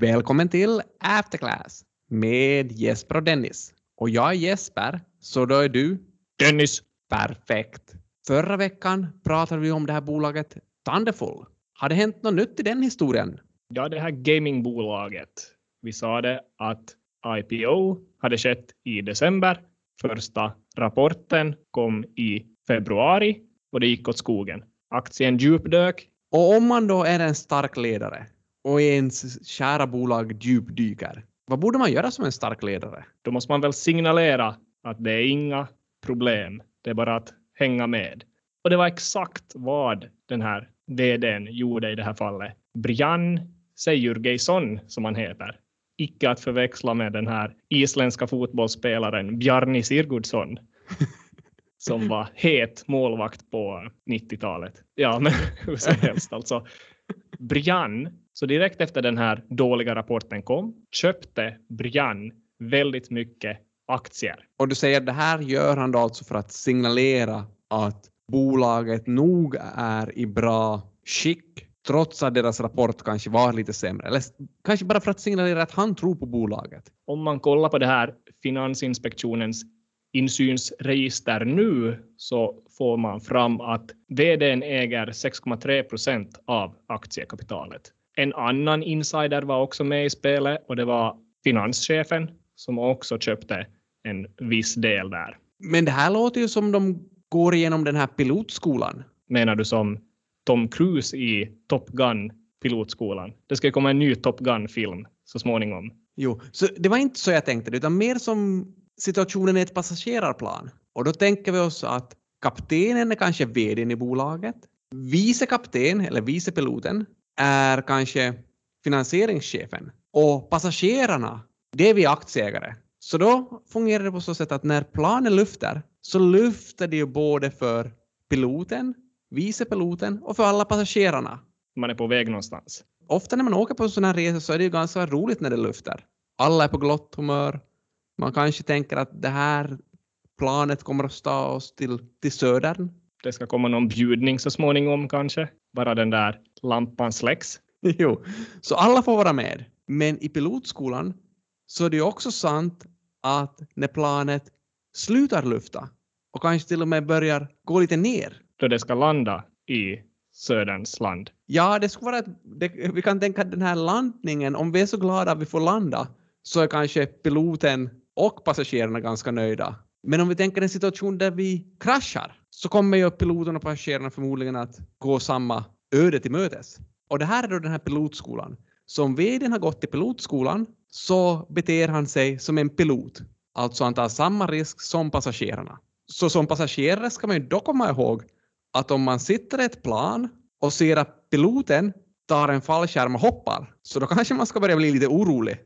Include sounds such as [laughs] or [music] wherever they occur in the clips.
Välkommen till Afterclass med Jesper och Dennis. Och jag är Jesper, så då är du? Dennis. Perfekt. Förra veckan pratade vi om det här bolaget Thunderful. Har det hänt något nytt i den historien? Ja, det här gamingbolaget. Vi sa det att IPO hade skett i december. Första rapporten kom i februari och det gick åt skogen. Aktien djupdök. Och om man då är en stark ledare och ens kära bolag djupdyker, vad borde man göra som en stark ledare? Då måste man väl signalera att det är inga problem. Det är bara att hänga med. Och det var exakt vad den här vdn gjorde i det här fallet. Brian Sejurgeison, som han heter. Icke att förväxla med den här isländska fotbollsspelaren Bjarni Sigurdsson [laughs] som var het målvakt på 90-talet. Ja, men [laughs] hur som helst alltså. Brian, så direkt efter den här dåliga rapporten kom, köpte Brian väldigt mycket aktier. Och du säger att det här gör han då alltså för att signalera att bolaget nog är i bra skick trots att deras rapport kanske var lite sämre. Eller kanske bara för att signalera att han tror på bolaget. Om man kollar på det här Finansinspektionens insynsregister nu så får man fram att vdn äger 6,3 procent av aktiekapitalet. En annan insider var också med i spelet och det var finanschefen som också köpte en viss del där. Men det här låter ju som de går igenom den här pilotskolan. Menar du som Tom Cruise i Top Gun pilotskolan? Det ska komma en ny Top Gun-film så småningom. Jo, så det var inte så jag tänkte, utan mer som situationen i ett passagerarplan. Och då tänker vi oss att kaptenen är kanske vdn i bolaget. Vice kapten, eller vicepiloten, är kanske finansieringschefen. Och passagerarna, det är vi aktieägare. Så då fungerar det på så sätt att när planen lyfter så lyfter det ju både för piloten, vicepiloten och för alla passagerarna. Man är på väg någonstans. Ofta när man åker på sådana här resor så är det ju ganska roligt när det lyfter. Alla är på glott humör. Man kanske tänker att det här planet kommer att ta oss till, till södern. Det ska komma någon bjudning så småningom kanske. Bara den där lampan släcks. [laughs] jo, så alla får vara med. Men i pilotskolan så är det ju också sant att när planet slutar lufta och kanske till och med börjar gå lite ner. Då det ska landa i Söderns land. Ja, det skulle vara ett, det, vi kan tänka att den här landningen, om vi är så glada att vi får landa, så är kanske piloten och passagerarna ganska nöjda. Men om vi tänker en situation där vi kraschar, så kommer ju piloten och passagerarna förmodligen att gå samma öde till mötes. Och det här är då den här pilotskolan. Så om vdn har gått till pilotskolan så beter han sig som en pilot. Alltså han tar samma risk som passagerarna. Så som passagerare ska man ju då komma ihåg att om man sitter i ett plan och ser att piloten tar en fallskärm och hoppar, så då kanske man ska börja bli lite orolig.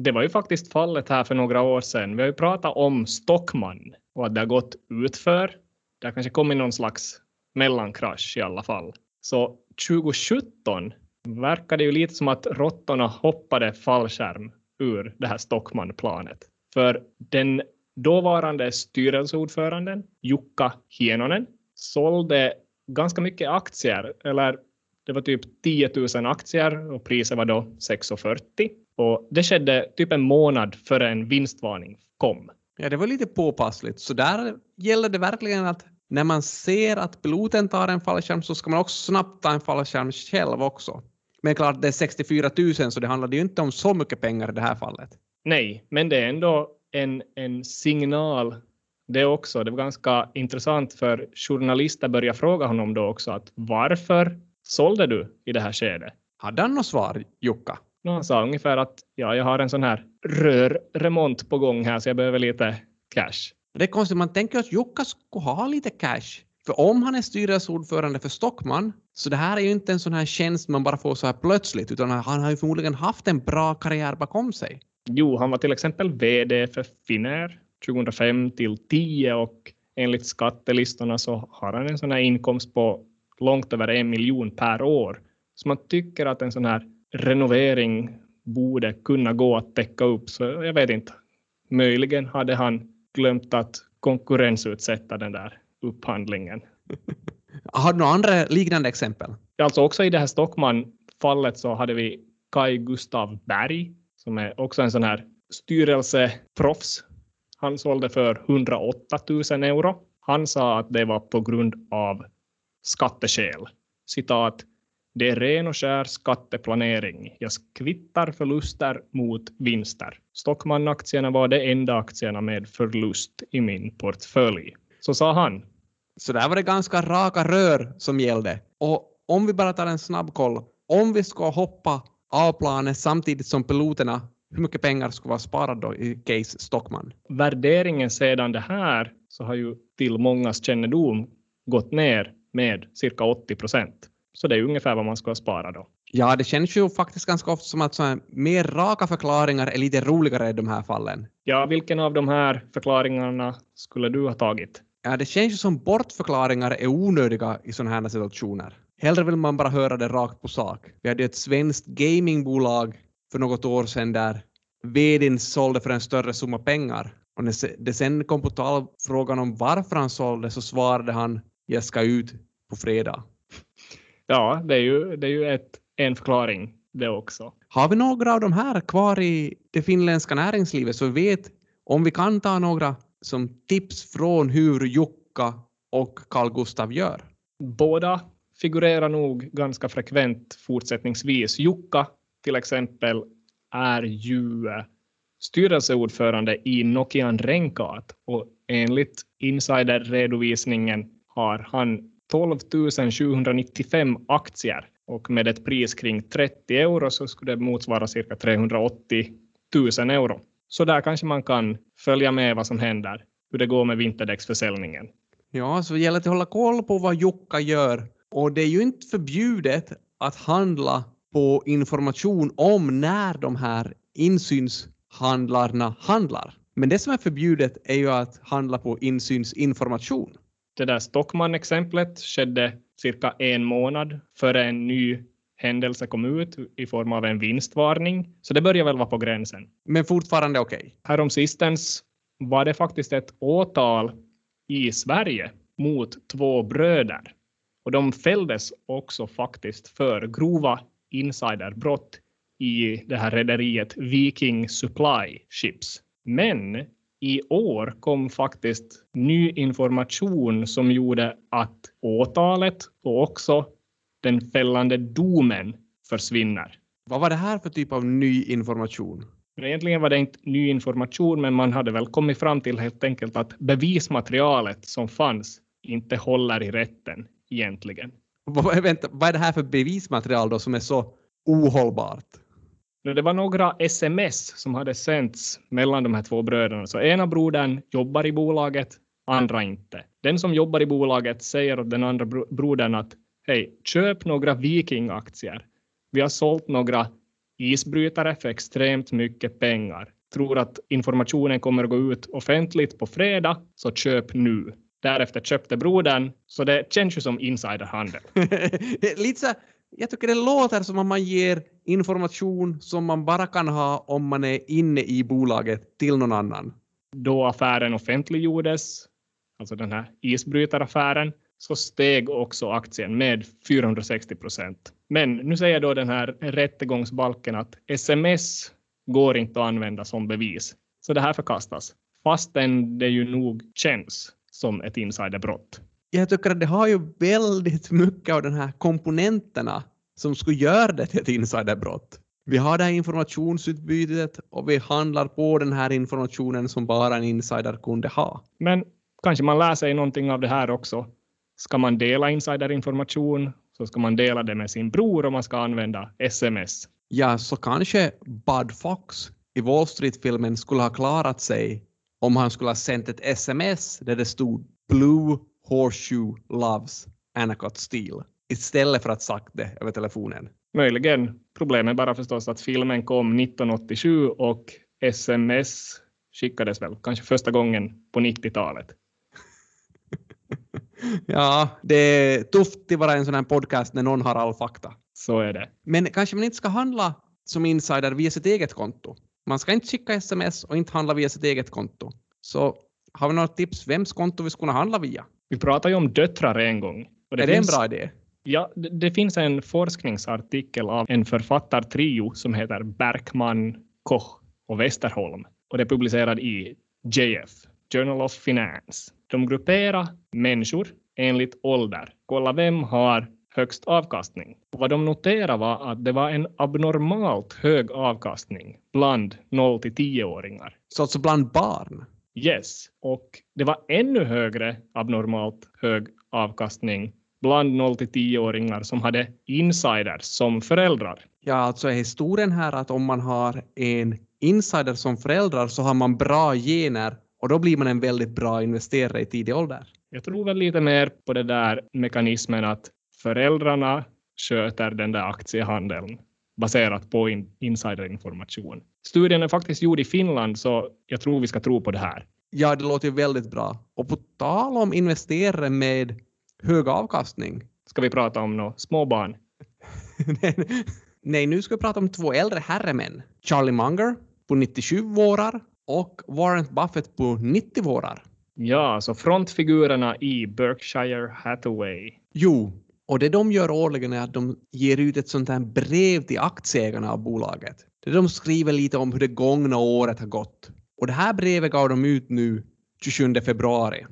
Det var ju faktiskt fallet här för några år sedan. Vi har ju pratat om Stockman och att det har gått utför. Det har kanske kommit någon slags mellankrasch i alla fall. Så 2017 verkade ju lite som att råttorna hoppade fallskärm ur det här Stockman-planet. För den dåvarande styrelseordföranden Jukka Hienonen sålde ganska mycket aktier, eller det var typ 10 000 aktier och priset var då 6,40. Och det skedde typ en månad före en vinstvarning kom. Ja, det var lite påpassligt. Så där gäller det verkligen att när man ser att piloten tar en fallskärm så ska man också snabbt ta en fallskärm själv också. Men klart, det är 64 000 så det handlade ju inte om så mycket pengar i det här fallet. Nej, men det är ändå en, en signal det också. Det var ganska intressant för journalister började fråga honom då också att varför sålde du i det här skedet? Hade han något svar, Jukka? Han sa ungefär att ja, jag har en sån här rörremont på gång här så jag behöver lite cash. Det är konstigt, man tänker att Jukka skulle ha lite cash. För om han är styrelseordförande för Stockman, så det här är ju inte en sån här tjänst man bara får så här plötsligt, utan han har ju förmodligen haft en bra karriär bakom sig. Jo, han var till exempel VD för Finnair 2005 till 10 och enligt skattelistorna så har han en sån här inkomst på långt över en miljon per år. Så man tycker att en sån här renovering borde kunna gå att täcka upp. Så jag vet inte. Möjligen hade han glömt att konkurrensutsätta den där upphandlingen. [laughs] Har du några andra liknande exempel? Alltså också i det här Stockman-fallet så hade vi Kai Gustav Berg, som är också en sån här styrelseproffs. Han sålde för 108 000 euro. Han sa att det var på grund av skatteskäl. Citat. Det är ren och skär skatteplanering. Jag kvittar förluster mot vinster. Stockmann-aktierna var de enda aktierna med förlust i min portfölj. Så sa han. Så där var det ganska raka rör som gällde. Och om vi bara tar en snabb koll. Om vi ska hoppa av planet samtidigt som piloterna, hur mycket pengar skulle vara sparade då i case Stockman? Värderingen sedan det här så har ju till mångas kännedom gått ner med cirka 80 procent. Så det är ungefär vad man ska spara då. Ja, det känns ju faktiskt ganska ofta som att så här, mer raka förklaringar är lite roligare i de här fallen. Ja, vilken av de här förklaringarna skulle du ha tagit? Ja, det känns ju som bortförklaringar är onödiga i sådana här situationer. Hellre vill man bara höra det rakt på sak. Vi hade ett svenskt gamingbolag för något år sedan där vdn sålde för en större summa pengar. Och när det sen kom på tal frågan om varför han sålde så svarade han jag ska ut på fredag. Ja, det är ju, det är ju ett, en förklaring det också. Har vi några av de här kvar i det finländska näringslivet så vi vet om vi kan ta några som tips från hur Jukka och Carl Gustav gör? Båda figurerar nog ganska frekvent fortsättningsvis. Jukka till exempel är ju styrelseordförande i Nokian Renkaat och enligt insiderredovisningen har han 12 795 aktier och med ett pris kring 30 euro så skulle det motsvara cirka 380 000 euro. Så där kanske man kan följa med vad som händer, hur det går med vinterdäcksförsäljningen. Ja, så det gäller att hålla koll på vad Jukka gör. Och det är ju inte förbjudet att handla på information om när de här insynshandlarna handlar. Men det som är förbjudet är ju att handla på insynsinformation. Det där Stockman-exemplet skedde cirka en månad före en ny händelse kom ut i form av en vinstvarning. Så det börjar väl vara på gränsen. Men fortfarande okej? Okay. Häromsistens var det faktiskt ett åtal i Sverige mot två bröder. Och de fälldes också faktiskt för grova insiderbrott i det här rederiet Viking Supply Ships. Men i år kom faktiskt ny information som gjorde att åtalet och också den fällande domen försvinner. Vad var det här för typ av ny information? Egentligen var det inte ny information, men man hade väl kommit fram till helt enkelt att bevismaterialet som fanns inte håller i rätten egentligen. Vänta, vad är det här för bevismaterial då som är så ohållbart? Det var några sms som hade sänts mellan de här två bröderna. Så ena brodern jobbar i bolaget, andra inte. Den som jobbar i bolaget säger åt den andra brodern att hej, köp några Viking-aktier. Vi har sålt några isbrytare för extremt mycket pengar. Tror att informationen kommer att gå ut offentligt på fredag, så köp nu. Därefter köpte brodern, så det känns ju som insiderhandel. [laughs] Lite så, jag tycker det låter som att man ger information som man bara kan ha om man är inne i bolaget till någon annan. Då affären offentliggjordes, alltså den här isbrytaraffären, så steg också aktien med 460 procent. Men nu säger då den här rättegångsbalken att sms går inte att använda som bevis. Så det här förkastas, fastän det ju nog känns som ett insiderbrott. Jag tycker att det har ju väldigt mycket av de här komponenterna som skulle göra det till ett insiderbrott. Vi har det här informationsutbytet och vi handlar på den här informationen som bara en insider kunde ha. Men kanske man lär sig någonting av det här också. Ska man dela insiderinformation så ska man dela det med sin bror och man ska använda sms. Ja, så kanske Bud Fox i Wall Street-filmen skulle ha klarat sig om han skulle ha sänt ett sms där det stod Blue Horseshoe Loves Anacott Steel istället för att sagt det över telefonen. Möjligen. Problemet bara förstås att filmen kom 1987 och sms skickades väl kanske första gången på 90-talet. [laughs] ja, det är tufft att vara en sån här podcast när någon har all fakta. Så är det. Men kanske man inte ska handla som insider via sitt eget konto. Man ska inte skicka sms och inte handla via sitt eget konto. Så har vi några tips vems konto vi skulle kunna handla via? Vi pratade ju om döttrar en gång. Det är finns, det en bra idé? Ja, det, det finns en forskningsartikel av en författartrio som heter Berkman, Koch och Westerholm och det är publicerad i JF, Journal of Finance. De grupperar människor enligt ålder. Kolla vem har högst avkastning. Och vad de noterade var att det var en abnormalt hög avkastning bland 0 till 10-åringar. Så alltså bland barn? Yes, och det var ännu högre abnormalt hög avkastning bland 0 till 10-åringar som hade insiders som föräldrar. Ja, alltså är historien här att om man har en insider som föräldrar så har man bra gener och då blir man en väldigt bra investerare i tidig ålder. Jag tror väl lite mer på det där mekanismen att föräldrarna sköter den där aktiehandeln baserat på in insiderinformation. Studien är faktiskt gjord i Finland så jag tror vi ska tro på det här. Ja, det låter ju väldigt bra. Och på tal om investerare med hög avkastning. Ska vi prata om några småbarn? [laughs] Nej, nu ska vi prata om två äldre herremän. Charlie Munger på 97 vårar och Warren Buffett på 90 vårar. Ja, så frontfigurerna i Berkshire Hathaway. Jo, och det de gör årligen är att de ger ut ett sånt här brev till aktieägarna av bolaget. Där de skriver lite om hur det gångna året har gått. Och det här brevet gav de ut nu 27 februari.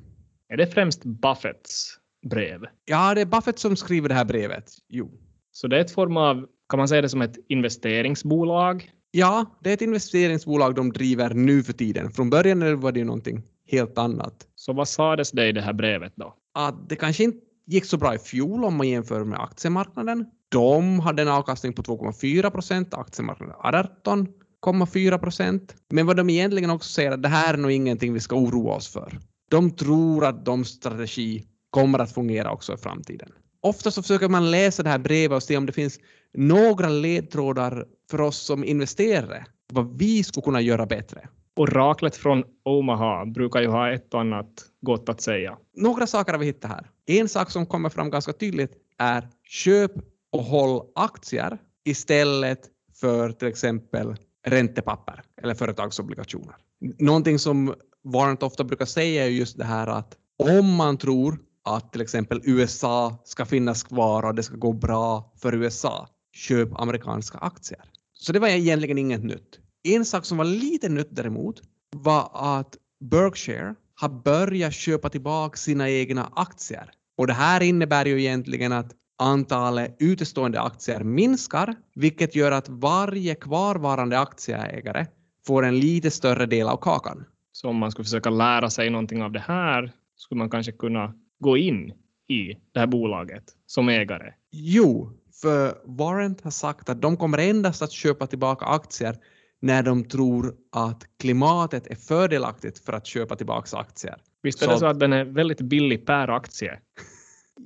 Är det främst Buffetts brev? Ja, det är Buffett som skriver det här brevet. Jo. Så det är ett form av, kan man säga det som ett investeringsbolag? Ja, det är ett investeringsbolag de driver nu för tiden. Från början var det ju någonting helt annat. Så vad sades det i det här brevet då? Att det kanske inte gick så bra i fjol om man jämför med aktiemarknaden. De hade en avkastning på 2,4 procent, aktiemarknaden 18,4 procent. Men vad de egentligen också säger att det här är nog ingenting vi ska oroa oss för. De tror att de strategi kommer att fungera också i framtiden. Ofta så försöker man läsa det här brevet och se om det finns några ledtrådar för oss som investerare, vad vi skulle kunna göra bättre. Oraklet från Omaha brukar ju ha ett och annat gott att säga. Några saker har vi hittat här. En sak som kommer fram ganska tydligt är köp och håll aktier istället för till exempel räntepapper eller företagsobligationer. Någonting som Warrant ofta brukar säga är just det här att om man tror att till exempel USA ska finnas kvar och det ska gå bra för USA, köp amerikanska aktier. Så det var egentligen inget nytt. En sak som var lite nytt däremot var att Berkshire har börjat köpa tillbaka sina egna aktier. Och det här innebär ju egentligen att antalet utestående aktier minskar, vilket gör att varje kvarvarande aktieägare får en lite större del av kakan. Så om man skulle försöka lära sig någonting av det här skulle man kanske kunna gå in i det här bolaget som ägare? Jo, för Warren har sagt att de kommer endast att köpa tillbaka aktier när de tror att klimatet är fördelaktigt för att köpa tillbaka aktier. Visst är så det så att den är väldigt billig per aktie? [laughs]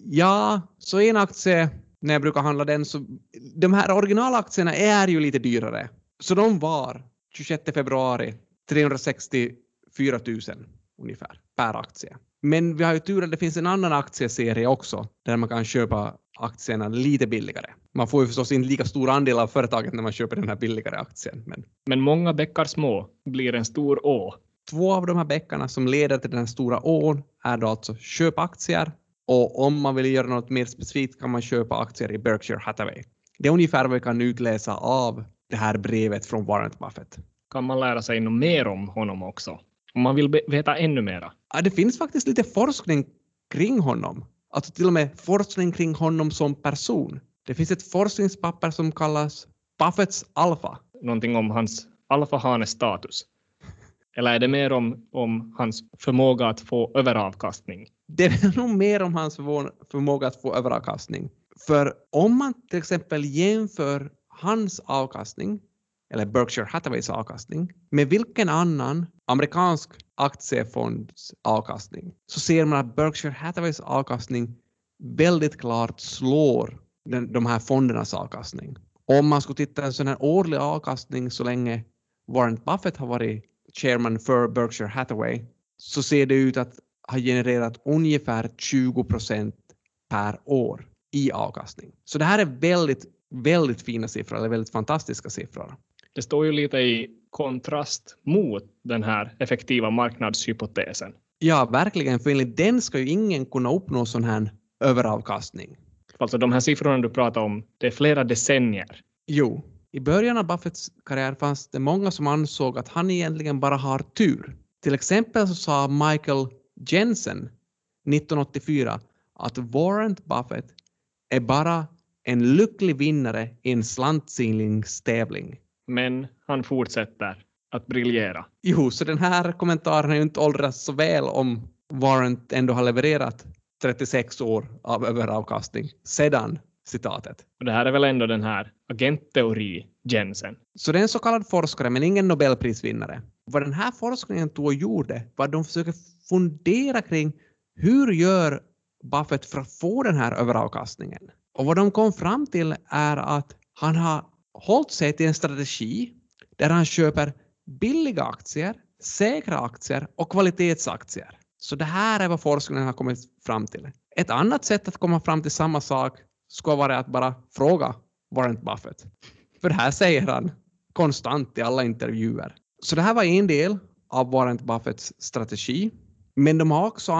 Ja, så en aktie, när jag brukar handla den, så de här originalaktierna är ju lite dyrare. Så de var 26 februari 364 000 ungefär per aktie. Men vi har ju tur att det finns en annan aktieserie också där man kan köpa aktierna lite billigare. Man får ju förstås inte lika stor andel av företaget när man köper den här billigare aktien. Men, men många bäckar små blir en stor å. Två av de här bäckarna som leder till den stora ån är då alltså köp aktier och om man vill göra något mer specifikt kan man köpa aktier i Berkshire Hathaway. Det är ungefär vad vi kan utläsa av det här brevet från Warren Buffett. Kan man lära sig något mer om honom också? Om man vill veta ännu mera? Ja, det finns faktiskt lite forskning kring honom. Alltså till och med forskning kring honom som person. Det finns ett forskningspapper som kallas Buffetts alfa. Någonting om hans alfahane-status? Eller är det mer om, om hans förmåga att få överavkastning? Det är [laughs] nog mer om hans förmåga att få överavkastning. För om man till exempel jämför hans avkastning eller Berkshire Hathaways avkastning med vilken annan amerikansk aktiefonds avkastning så ser man att Berkshire Hathaways avkastning väldigt klart slår den, de här fondernas avkastning. Om man skulle titta en sån här årlig avkastning så länge Warren Buffett har varit chairman för Berkshire Hathaway så ser det ut att ha genererat ungefär 20 procent per år i avkastning. Så det här är väldigt, väldigt fina siffror, eller väldigt fantastiska siffror det står ju lite i kontrast mot den här effektiva marknadshypotesen. Ja, verkligen, för enligt den ska ju ingen kunna uppnå sån här överavkastning. Alltså de här siffrorna du pratar om, det är flera decennier. Jo, i början av Buffetts karriär fanns det många som ansåg att han egentligen bara har tur. Till exempel så sa Michael Jensen 1984 att Warren Buffett är bara en lycklig vinnare i en slantsinglingstävling. Men han fortsätter att briljera. Jo, så den här kommentaren har ju inte åldrats så väl om Warren ändå har levererat 36 år av överavkastning sedan citatet. Och det här är väl ändå den här agentteori Jensen. Så det är en så kallad forskare, men ingen nobelprisvinnare. Vad den här forskningen tog och gjorde var att de försöker fundera kring hur gör Buffett för att få den här överavkastningen? Och vad de kom fram till är att han har hållit sig till en strategi där han köper billiga aktier, säkra aktier och kvalitetsaktier. Så det här är vad forskningen har kommit fram till. Ett annat sätt att komma fram till samma sak skulle vara att bara fråga Warren Buffett. För det här säger han konstant i alla intervjuer. Så det här var en del av Warren Buffetts strategi. Men de har också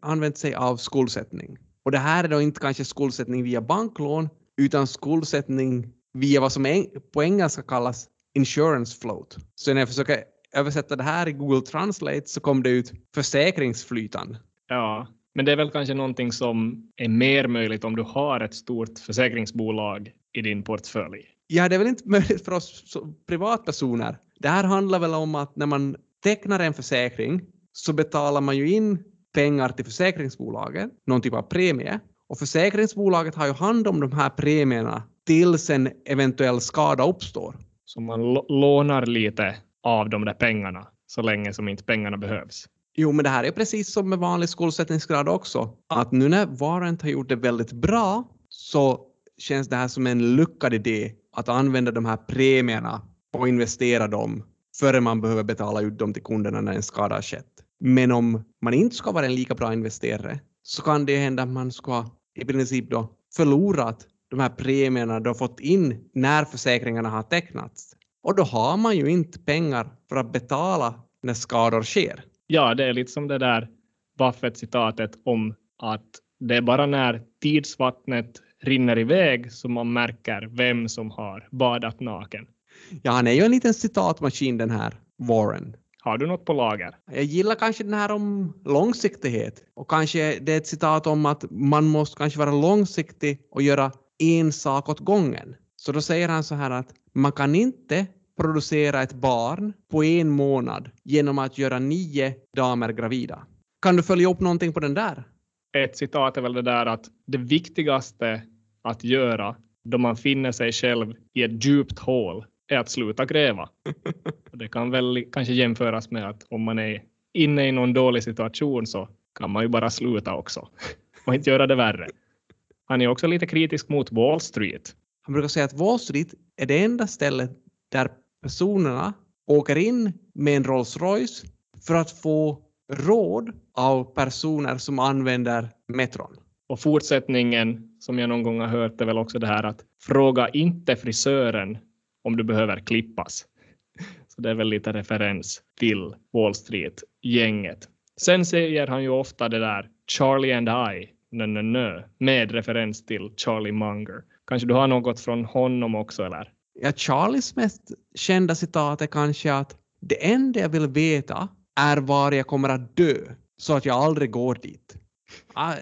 använt sig av skuldsättning. Och det här är då inte kanske skuldsättning via banklån utan skuldsättning via vad som på engelska kallas insurance float. Så när jag försöker översätta det här i Google Translate så kom det ut försäkringsflytan. Ja, men det är väl kanske någonting som är mer möjligt om du har ett stort försäkringsbolag i din portfölj. Ja, det är väl inte möjligt för oss privatpersoner. Det här handlar väl om att när man tecknar en försäkring så betalar man ju in pengar till försäkringsbolaget, någon typ av premie. Och försäkringsbolaget har ju hand om de här premierna tills en eventuell skada uppstår. Så man lånar lite av de där pengarna så länge som inte pengarna behövs. Jo, men det här är precis som med vanlig skuldsättningsgrad också. Att nu när Warrant har gjort det väldigt bra så känns det här som en lyckad idé att använda de här premierna och investera dem före man behöver betala ut dem till kunderna när en skada har skett. Men om man inte ska vara en lika bra investerare så kan det hända att man ska i princip då förlorat de här premierna du har fått in när försäkringarna har tecknats. Och då har man ju inte pengar för att betala när skador sker. Ja, det är lite som det där Buffett-citatet om att det är bara när tidsvattnet rinner iväg som man märker vem som har badat naken. Ja, han är ju en liten citatmaskin den här Warren. Har du något på lager? Jag gillar kanske den här om långsiktighet och kanske det är ett citat om att man måste kanske vara långsiktig och göra en sak åt gången. Så då säger han så här att man kan inte producera ett barn på en månad genom att göra nio damer gravida. Kan du följa upp någonting på den där? Ett citat är väl det där att det viktigaste att göra då man finner sig själv i ett djupt hål är att sluta gräva. [laughs] det kan väl kanske jämföras med att om man är inne i någon dålig situation så kan man ju bara sluta också [laughs] och inte göra det värre. Han är också lite kritisk mot Wall Street. Han brukar säga att Wall Street är det enda stället där personerna åker in med en Rolls Royce för att få råd av personer som använder metron. Och fortsättningen som jag någon gång har hört är väl också det här att fråga inte frisören om du behöver klippas. [laughs] Så det är väl lite referens till Wall Street-gänget. Sen säger han ju ofta det där Charlie and I, nö, nö, nö, med referens till Charlie Munger. Kanske du har något från honom också eller? Ja, Charlies mest kända citat är kanske att det enda jag vill veta är var jag kommer att dö så att jag aldrig går dit. Ah,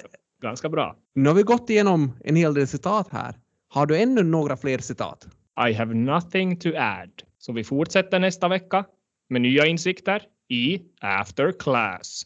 Ganska bra. Nu har vi gått igenom en hel del citat här. Har du ännu några fler citat? I have nothing to add. Så vi fortsätter nästa vecka med nya insikter i After Class.